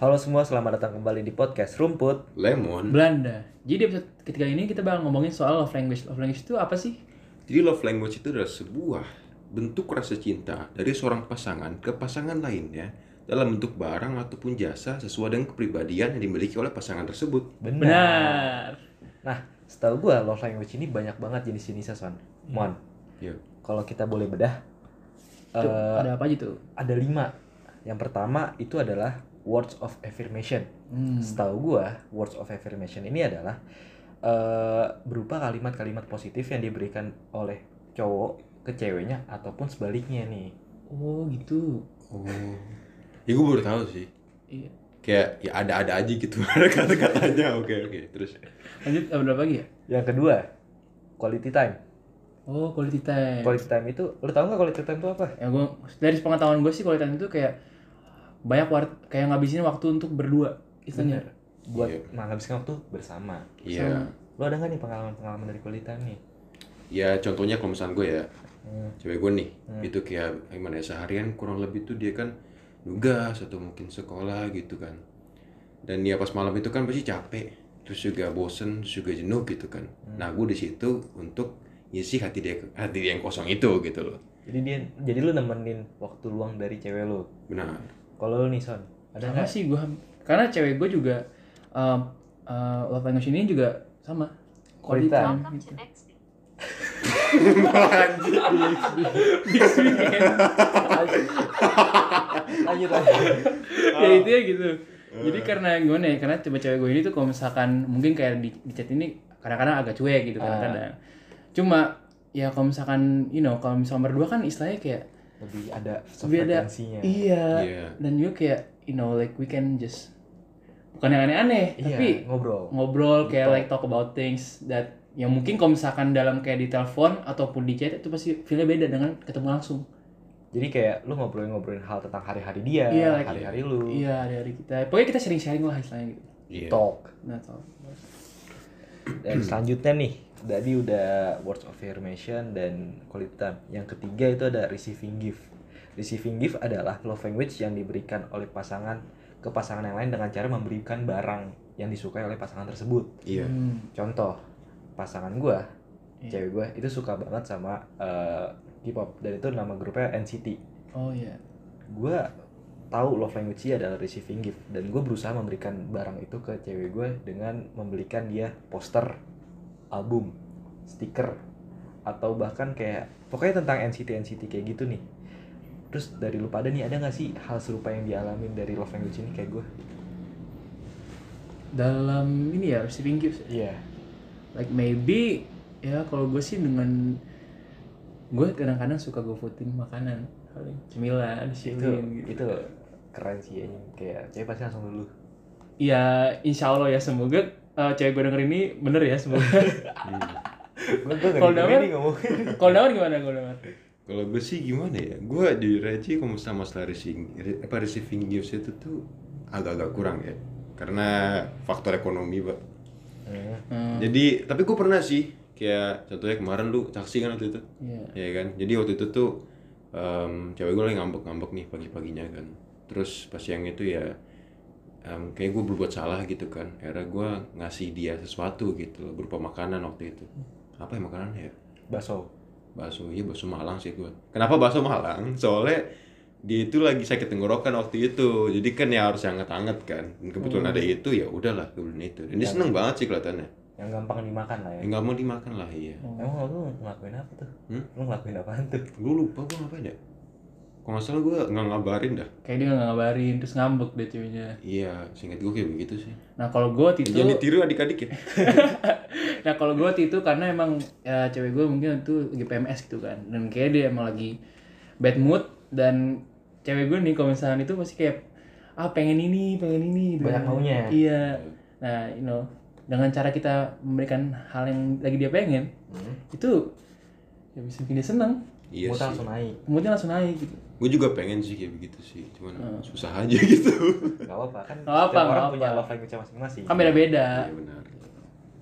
Halo semua, selamat datang kembali di podcast Rumput. Lemon. Belanda. Jadi di episode ketiga ini kita bakal ngomongin soal love language. Love language itu apa sih? Jadi love language itu adalah sebuah bentuk rasa cinta dari seorang pasangan ke pasangan lainnya dalam bentuk barang ataupun jasa sesuai dengan kepribadian yang dimiliki oleh pasangan tersebut. Benar. Nah, setahu gua love language ini banyak banget jenis-jenisnya, Son. Mon, Ya. kalau kita boleh bedah, Tuh, eh, ada apa aja tuh? ada lima. Yang pertama itu adalah words of affirmation. Hmm. Setahu gua, words of affirmation ini adalah eh, berupa kalimat-kalimat positif yang diberikan oleh cowok ke ceweknya ataupun sebaliknya nih. Oh gitu. Oh. Ya gue baru tahu sih. Iya. Kayak ya ada-ada aja gitu ada kata-katanya. Oke oke. Terus Lanjut ada berapa lagi ya? Yang kedua, quality time. Oh quality time. Quality time itu, lu tau nggak quality time itu apa? Ya gua dari pengetahuan gue sih quality time itu kayak banyak war- kayak ngabisin waktu untuk berdua. Istilahnya. Buat Iya. menghabiskan waktu bersama. iya. Sama. Lu ada nggak nih pengalaman-pengalaman dari quality time nih? Ya contohnya kalau misalnya gue ya, Hmm. cewek gue nih, itu kayak gimana ya seharian kurang lebih tuh dia kan nugas atau mungkin sekolah gitu kan. Dan ya pas malam itu kan pasti capek, terus juga bosen, terus juga jenuh gitu kan. Nah gue di situ untuk ngisi hati dia hati dia yang kosong itu gitu loh. Jadi dia, jadi lu nemenin waktu luang dari cewek lu. Benar. Kalau lu nih Son, ada Sama nggak? sih gue karena cewek gue juga um, uh, love language ini juga sama. Quality time. gitu. Lanjut lanjut. ya itu ya gitu jadi karena gimana ya karena coba cewek gue ini tuh kalau misalkan mungkin kayak di, di chat ini kadang-kadang agak cuek gitu kadang-kadang cuma ya kalau misalkan you know kalau misalkan berdua kan istilahnya kayak Lebih ada lebih ada iya Iya. dan juga kayak you know like we can just bukan yang aneh-aneh Iya, tapi ngobrol. ngobrol kayak Talk. like talk about things that yang mungkin kalau misalkan dalam kayak di telepon ataupun di chat itu pasti feelnya beda dengan ketemu langsung Jadi kayak lu ngobrolin-ngobrolin hal tentang hari-hari dia, Iya, like- hari-hari lu. iya dari kita pokoknya kita sharing-sharing lah istilahnya gitu Iya. Talk. nah tau Dan selanjutnya nih, tadi udah words of affirmation dan quality time. Yang ketiga itu ada receiving gift. Receiving gift adalah love language yang diberikan oleh pasangan ke pasangan yang lain dengan cara memberikan barang yang disukai oleh pasangan tersebut. Iya. Hmm. Contoh, pasangan gua, Iya. cewek gua itu suka banget sama eh, K-pop dan itu nama grupnya NCT. oh iya Gua tahu love language adalah receiving gift dan gue berusaha memberikan barang itu ke cewek gue dengan membelikan dia poster, album, stiker atau bahkan kayak pokoknya tentang NCT NCT kayak gitu nih. Terus dari lu pada nih ada nggak sih hal serupa yang dialamin dari love language ini kayak gue? dalam ini ya receiving gifts ya. Iya. like maybe ya kalau gue sih dengan gue kadang-kadang suka gue foodin makanan paling cemilan Itu gitu itu keren sih ya kayak cewek pasti langsung dulu. ya insya Allah ya semoga uh, cewek gue denger ini bener ya semoga Kalau Damar? kalau dapat gimana kalau dapat Kalau gue sih gimana ya? Gue di Reci kalau misalnya masalah receiving, re- apa receiving gifts itu tuh agak-agak kurang ya. Karena faktor ekonomi, Pak. Hmm. Hmm, Jadi, tapi gue pernah sih kayak contohnya kemarin lu saksi kan waktu itu. iya Ya kan? Jadi waktu itu tuh em, cewek gue lagi ngambek-ngambek nih pagi-paginya kan. Terus pas yang itu ya em, kayak gue berbuat salah gitu kan. Akhirnya gue ngasih dia sesuatu gitu berupa makanan waktu itu. Apa ya makanannya ya? Bakso. bakso iya bakso Malang sih gue kenapa bakso Malang soalnya dia itu lagi sakit tenggorokan waktu itu jadi kan ya harus hangat-hangat kan Dan kebetulan ada itu ya udahlah beliin itu dan dia seneng banget sih kelihatannya Yang gampang dimakan lah ya. ya nggak mau dimakan lah iya Emang lu ngelakuin apa tuh? Hmm? Lu ngelakuin apaan tuh? gue lupa gue ngapain ya kalau nggak salah gue nggak ngabarin dah. Kayak dia nggak ngabarin terus ngambek deh ceweknya. Iya singkat gue kayak begitu sih. Nah kalau gue waktu itu jangan ditiru adik-adik ya. Nah kalau gue waktu itu karena emang ya cewek gue mungkin itu lagi PMS gitu kan. Dan kayak dia emang lagi bad mood dan cewek gue nih kalau misalnya itu pasti kayak ah pengen ini pengen ini. Gitu Banyak maunya. iya. Nah you know dengan cara kita memberikan hal yang lagi dia pengen Hmm. itu ya bisa bikin dia seneng. Iya Moodnya langsung naik. moodnya langsung naik gitu gue juga pengen sih kayak begitu sih cuman susah aja gitu Gak apa kan. Nggak apa, setiap orang nggak punya apa. love language masing-masing. kan beda beda iya benar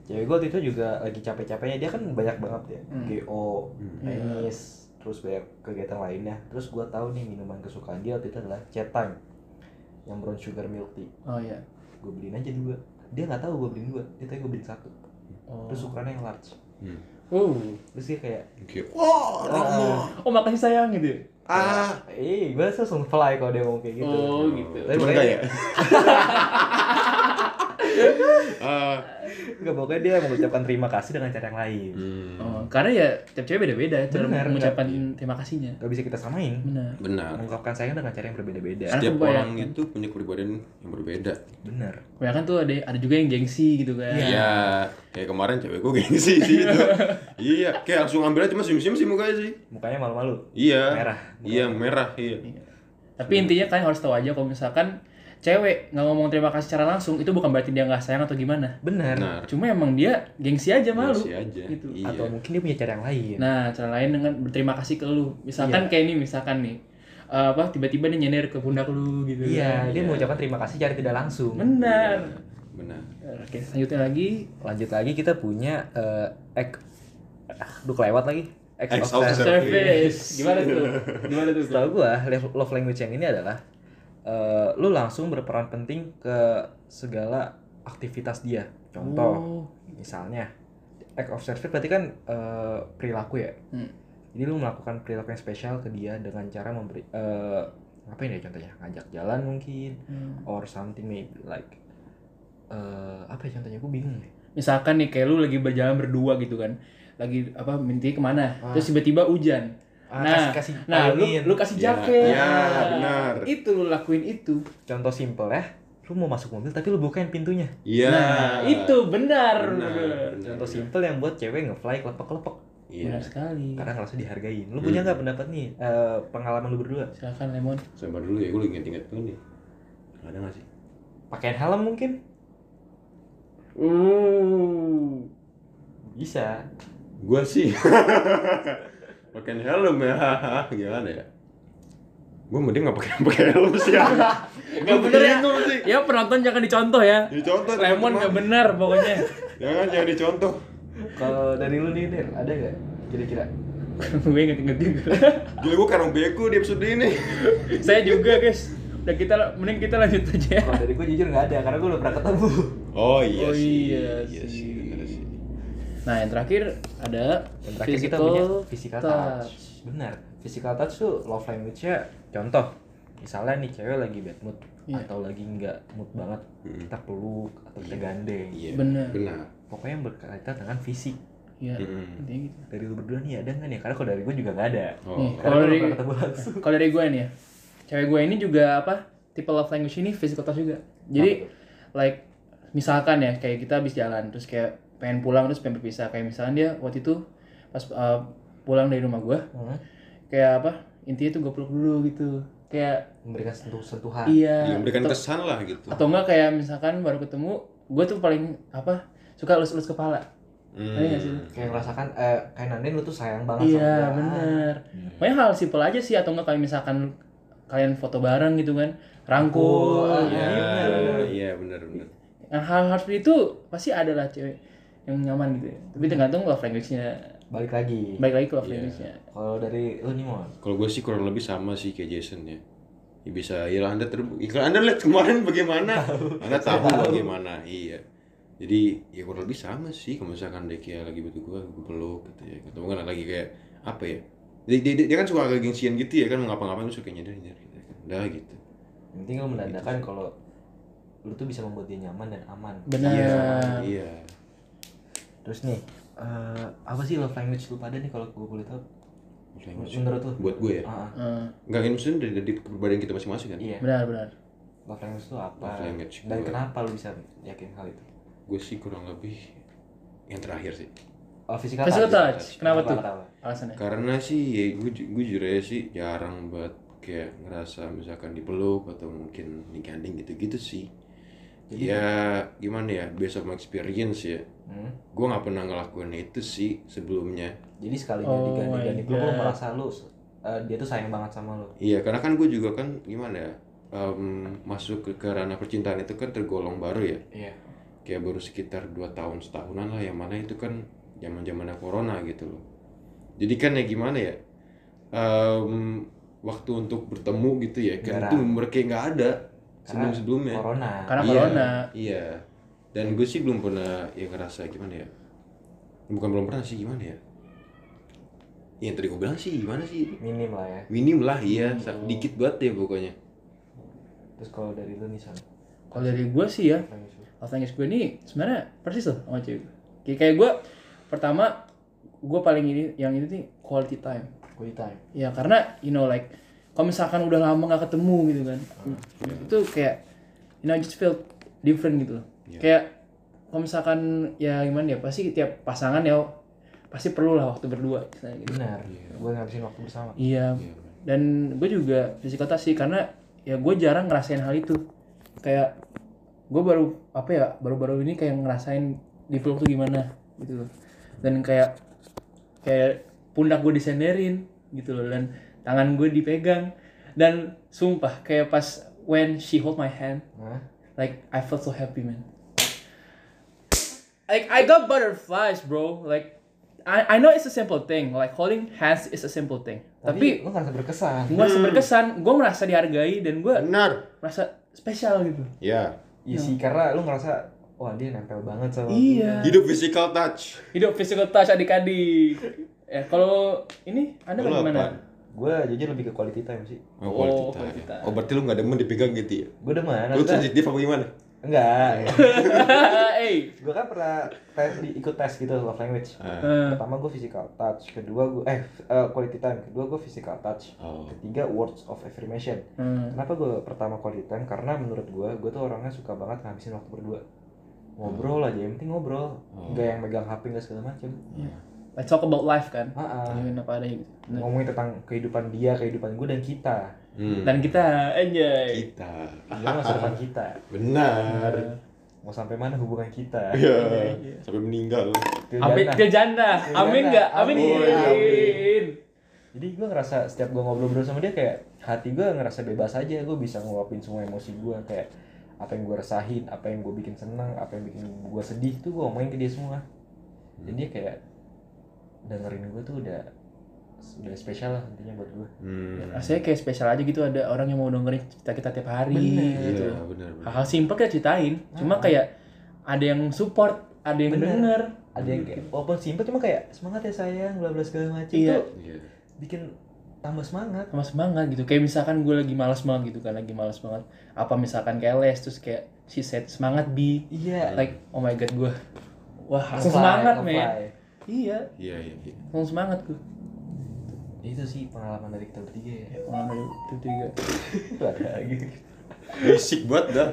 Cewek gue waktu itu juga lagi capek-capeknya. Dia kan banyak banget ya. Hmm. GO, Hmm. tenis, terus banyak kegiatan lainnya. Terus gue tahu nih minuman kesukaan dia waktu itu adalah chat time. yang brown sugar milk tea Oh iya. gue beliin aja dua dia nggak tahu gue beliin dua dia tahu gue beliin satu Oh. terus ukurannya yang large Hmm. Oh. terus dia kayak Oke. Wah, Romo. Oh makasih sayang gitu. Ah. eh gue langsung fly kalau dia ngomong kayak gitu Oh gitu. Tapi enggak ya? Ah. Enggak, pokoknya dia mengucapkan terima kasih dengan cara yang lain Hmm. Oh, karena ya tiap cewek beda-beda cara Benar, mengucapkan terima kasihnya. Gak bisa kita samain Benar. Benar. mengungkapkan sayang dengan cara yang berbeda-beda Setiap orang itu punya kepribadian yang berbeda. bener Kebanyakan tuh ada ada juga yang gengsi gitu kan. Iya, kayak kemarin cewek gue gengsi sih itu. iya, kayak langsung ambil aja cuma senyum-senyum sih mukanya sih. mukanya malu-malu Iya. Merah. Iya, merah, iya. Iya. Tapi intinya kalian harus tahu aja kalau misalkan cewek nggak ngomong terima kasih secara langsung itu bukan berarti dia nggak sayang atau gimana. Benar. Cuma emang dia gengsi aja malu. Gengsi aja. Gitu. Iya. atau mungkin dia punya cara yang lain Nah, cara lain dengan berterima kasih ke lu. Misalkan kayak ini, misalkan nih, eh, apa tiba-tiba dia nyender ke pundak lu gitu. iya kan. dia mengucapkan terima kasih cara tidak langsung Benar. Benar. Oke, selanjutnya lagi. lanjut lagi kita punya eh ek aduh kelewat lagi Acts of of service. Service. Gimana tuh? Gimana tuh? Setahu gua love language yang ini adalah eh, lu langsung berperan penting ke segala aktivitas dia. Contoh, Oh. misalnya act of service berarti kan eh, perilaku ya. Hmm. Jadi lu melakukan perilaku yang spesial ke dia dengan cara memberi eh ngapain ya contohnya? Ngajak jalan mungkin Hmm. or something maybe like eh apa ya contohnya? Gue bingung deh. Misalkan nih kayak lu lagi berjalan berdua gitu kan. Lagi apa minti ke mana? Ah. Terus tiba-tiba hujan. Ah, nah, kasih- kasih nah lu, lu kasih Iya, jaket. iya, benar. Itu lu lakuin itu. Contoh simple ya. Lu mau masuk mobil tapi lu bukain pintunya. Iya. Nah, itu benar. Benar, benar. benar. Contoh simple yang buat cewek nge-fly kelepek-kelepek. Iya. Benar sekali. karena ngerasa dihargain. Lu Hmm. punya nggak pendapat nih eh, pengalaman lu berdua? Silakan Lemon. Sabar dulu ya, gue lagi inget-inget dulu nih. Ada gak sih? Pakaian helm mungkin? Uh. Bisa. Gua sih pakai helm ya. Gimana ya? Gua mending nggak pakai pakai helm sih. Gak bener ya. Sih. Ya penonton jangan dicontoh ya. Dicontoh Lemon teman-teman. gak benar pokoknya. Jangan jangan dicontoh. Kalau dari lu nih, Der, ada nggak kira-kira? Gue inget-inget juga. Gila gua karang beko di episode ini. Saya juga guys. Udah kita mending kita lanjut aja. ya. Kalau dari gue jujur nggak ada, karena gue udah pernah ketemu. Oh iya Oh sih. iya Iya sih. Nah yang terakhir ada Yang terakhir kita punya physical touch. Benar. Physical touch tuh love language-nya contoh. Misalnya nih cewek lagi bad mood Iya. atau lagi nggak mood banget, Hmm. kita peluk atau kita gandeng. Iya. Benar. Benar. Pokoknya yang berkaitan dengan fisik. Iya. Intinya gitu. Dari lu berdua nih ada nggak nih? Karena kalau dari gue juga nggak ada. Oh. Nih, kalau dari kalau dari gue nih ya, cewek gue ini juga apa? Tipe love language ini physical touch juga. Jadi like misalkan ya kayak kita habis jalan terus kayak pengen pulang terus pengen berpisah kayak misalnya dia waktu itu pas uh, pulang dari rumah gue Hmm. kayak apa intinya tuh gue peluk dulu gitu kayak Memberikan sentuh-sentuhan. iya Dia memberikan atau, kesan lah gitu. atau enggak kayak misalkan baru ketemu gue tuh paling apa suka elus-elus kepala Hmm. Nggak sih? Kayak merasakan eh kayak Nanden lu tuh sayang banget iya sama gua. bener Hmm. Pokoknya hal simpel aja sih atau enggak kayak misalkan kalian foto bareng gitu kan rangkul Rangkul, Iya, gitu. iya benar benar. Nah, hal-hal seperti itu pasti ada lah cewek yang nyaman gitu ya. Tapi tergantung love language-nya. Balik lagi. Baik lagi ke love Iya. language-nya. Kalau dari lu nih Mon. Kalau gue sih kurang lebih sama sih kayak Jason ya. Ya bisa, ya anda ter, ya, anda lihat kemarin bagaimana, anda tahu bagaimana, iya. Jadi ya kurang lebih sama sih. Kalau misalkan dia kayak lagi butuh gue, gue peluk gitu ya. Ketemu kan lagi kayak apa ya? Dia, dia, dia kan suka agak gengsian gitu ya kan mau ngapa-ngapain suka nyadar nyadar gitu. kan. Udah gitu. Yang penting lu menandakan kalau lu tuh bisa membuat dia nyaman dan aman. Benar. Iya, iya. Terus nih, eh, apa sih love language lu pada nih kalau gue boleh tahu? Menurut lu? Buat gue ya. Ah, ah. Eh, Enggak ini maksudnya dari, dari kepribadian kita masing-masing kan. iya. benar benar. Love language itu apa? Love language dan kenapa lu bisa yakin hal itu? Gue sih kurang lebih yang terakhir sih. Oh, physical, Physical touch. touch. Kenapa tuh? Kenapa? Alasannya. Karena sih ya gue gue jujur aja sih jarang banget kayak ngerasa misalkan dipeluk atau mungkin digandeng gitu-gitu sih. ya gimana ya based on experience ya. Hmm? Gue nggak pernah ngelakuin itu sih sebelumnya. Jadi sekalinya Oh dipeluk lu God. merasa lu eh, dia tuh sayang banget sama lu. Iya karena kan gue juga kan gimana ya em, masuk ke, ke ranah percintaan itu kan tergolong baru ya. Iya. Kayak baru sekitar 2 tahun setahunan lah yang mana itu kan zaman zamannya corona gitu loh. Jadi kan ya gimana ya em, waktu untuk bertemu gitu ya kan Jarang. itu mereka nggak ada sebelum sebelumnya corona Karena Iya, corona. iya dan gue sih belum pernah ya ngerasa gimana ya? Bukan belum pernah sih gimana ya? Yang tadi gue bilang sih gimana sih? Minim lah ya. Minim lah iya sa- dikit banget ya pokoknya. Terus kalau dari lu nih Sam Kalau dari gue sih ya, love language gue ini sebenarnya persis loh sama cewek gue. Kayak, kayak gue pertama gue paling ini yang ini nih quality time. quality time. Ya karena you know like kalau misalkan udah lama nggak ketemu gitu kan, itu kayak you know I just feel different gitu loh. Iya. Kayak kalau misalkan ya gimana ya pasti tiap pasangan ya pasti perlu lah waktu berdua misalnya gitu. benar gue ngabisin waktu bersama Iya. Dan gue juga physical touch sih karena ya gue jarang ngerasain hal itu. Kayak gue baru apa ya baru-baru ini kayak ngerasain dipeluk tuh gimana gitu loh. Dan kayak kayak pundak gue disenderin gitu loh dan tangan gue dipegang dan sumpah kayak pas when she hold my hand nah like I felt so happy man. Like I got butterflies bro. Like I I know it's a simple thing. Like holding hands is a simple thing. Tapi lu ngerasa berkesan. Gue merasa berkesan gue merasa dihargai dan gue benar. merasa spesial gitu. Ya. Iya sih karena lu ngerasa wah dia nempel banget sama iya. Hidup physical touch. Hidup physical touch adik-adik. Ya kalau ini anda Kalau bagaimana? apaan? gue jujur lebih ke quality time sih. Oh, Oh, quality time. quality time. oh berarti lu gak demen dipegang gitu ya? Gue demen. Lu maksudnya- sensitif apa gimana enggak. Eh gue kan pernah tes di- ikut tes gitu love language. Eh, pertama gue physical touch kedua gue eh eh, quality time kedua gue physical touch oh. ketiga words of affirmation. Hmm. kenapa gue pertama quality time? Karena menurut gue gue tuh orangnya suka banget ngabisin waktu berdua. Ngobrol aja yang penting ngobrol. Oh. yang megang hp nggak segala macem let's talk about life kan. Ngomongin apa adanya gitu Bener. ngomongin tentang kehidupan dia kehidupan gue dan kita hmm. dan kita enjoy kita dia masa depan kita benar mau sampai mana hubungan kita ya sampai meninggal Til Amin, jannah. til janda. Amin nggak? Amin. Amin. Amin. jadi gue ngerasa setiap gue ngobrol-ngobrol sama dia kayak hati gue ngerasa bebas aja gue bisa ngeluapin semua emosi gue kayak apa yang gue resahin apa yang gue bikin senang apa yang bikin gue sedih tuh gue ngomongin ke dia semua jadi dia kayak dengerin gue tuh udah udah spesial lah intinya buat gue hmm. Rasanya kayak spesial aja gitu ada orang yang mau dengerin cerita kita tiap hari Bener. gitu. iya benar benar Hal-hal simpel kita ceritain. Cuma kayak ada yang support, ada yang Bener. denger. ada yang kayak walaupun simpel cuma kayak semangat ya sayang bla bla segala macam Iya. tuh iya bikin tambah semangat sama semangat gitu kayak misalkan gue lagi malas banget gitu kan lagi malas banget apa misalkan kayak les terus kayak she said semangat bi iya like oh my god gue wah Nge-fly, semangat men iya. Iya iya iya. langsung semangat gue itu sih pengalaman dari kita bertiga ya. Pengalaman itu tiga itu ada lagi. Berisik banget dah.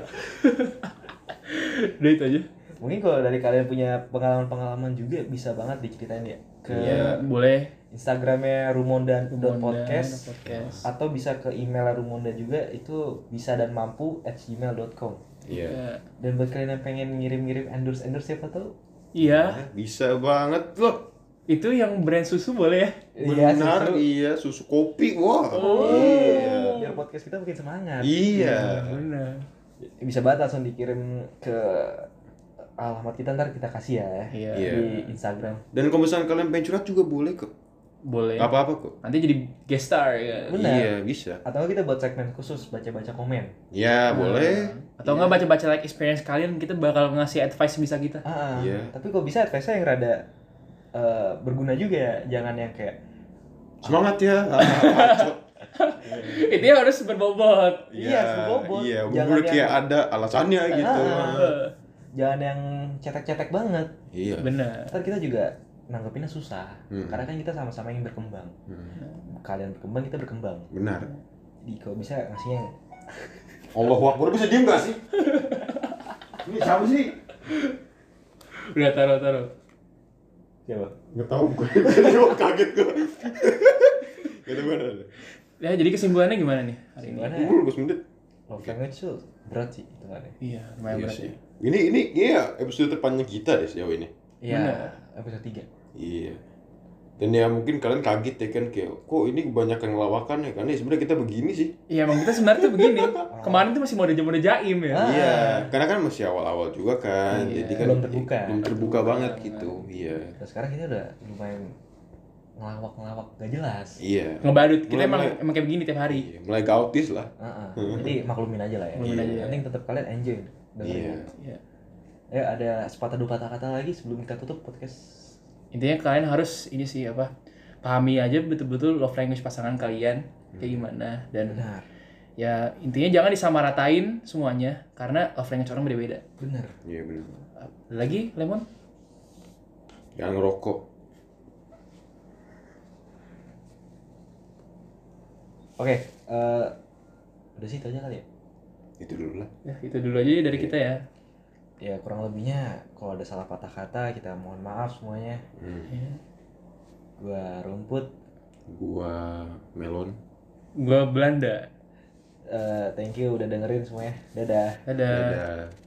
udah itu aja. Mungkin kalau dari kalian punya pengalaman-pengalaman juga bisa banget diceritain ya. Ke ya boleh. Instagramnya rumondan Rumondan podcast podcast. atau bisa ke email rumondan juga itu bisa dan mampu at gmail.com Iya. Ya. dan buat kalian yang pengen ngirim-ngirim endorse endorse siapa tahu iya Bisa banget loh. itu yang brand susu boleh ya Benar, susu. iya susu kopi. Wah. Oh. Iya. biar podcast kita makin semangat Iya. benar bisa banget langsung dikirim ke alamat kita ntar kita kasih ya Iya. Iya. di Instagram Dan kalau misalnya kalian pengen curhat juga boleh kok. Boleh Apa-apa kok. nanti jadi guest star ya Benar. Iya, bisa. atau kita buat segmen khusus baca-baca komen Ya, boleh. atau nggak baca-baca like experience kalian kita bakal ngasih advice bisa kita ah, ah. Iya. tapi kok bisa advice yang rada eh, berguna juga ya jangan yang kayak Semangat ya. Itu harus berbobot Iya, berbobot. Iya, Jangan yang- kayak ada alasannya gitu. Ah. Eh, jangan yang cetek-cetek banget Iya. benar ntar kita juga nanggepinnya susah Hmm. karena kan kita sama-sama ingin berkembang Hmm, kalian berkembang kita berkembang Benar. jadi kalau bisa ngasih yang Allah Akbar bisa diem gak sih? Ini siapa sih? udah taruh taruh siapa Gak tau gue. Gue kaget gue. Gak tau mana. ya jadi kesimpulannya gimana nih hari ini 20 menit. love language tuh berat sih itu kan iya lumayan Iya berat sih. ya Ini ini iya episode terpanjang kita deh sejauh ini. Iya episode 3 Iya. Dan ya mungkin kalian kaget ya kan kayak kok ini kebanyakan lawakan ya kan ya sebenarnya kita begini sih. iya emang kita sebenarnya tuh begini kemarin tuh masih mode mode jaim ya Ah. Iya, karena kan masih awal-awal juga kan. Iya. Jadi kan Belum terbuka. Belum terbuka banget gitu. Iya. Nah, sekarang kita udah lumayan ngelawak-ngelawak gak jelas. Iya. Ngebadut. Kita Mulai- emang mulai- emang kayak begini tiap hari. Iya, mulai gautis lah. Heeh. Jadi maklumin aja lah ya. Maklumin aja. Yang penting tetap kalian enjoy. Iya. Iya. Ya ada sepatah dua patah kata lagi sebelum kita tutup podcast. Intinya kalian harus ini sih apa? Pahami aja betul-betul love language pasangan kalian kayak gimana dan Benar. ya intinya jangan disamaratain semuanya karena love language orang beda-beda. Benar. Iya benar. Lagi Lemon? Jangan ngerokok. Oke, eh udah sih itu aja kali ya. Itu dulu lah. Ya, itu dulu aja dari kita ya. Ya kurang lebihnya kalau ada salah patah kata kita mohon maaf semuanya. Hmm. Ya. Gua rumput. Gua melon. Gua Belanda. Eh, thank you udah dengerin semuanya. Dadah. Dadah. Dadah.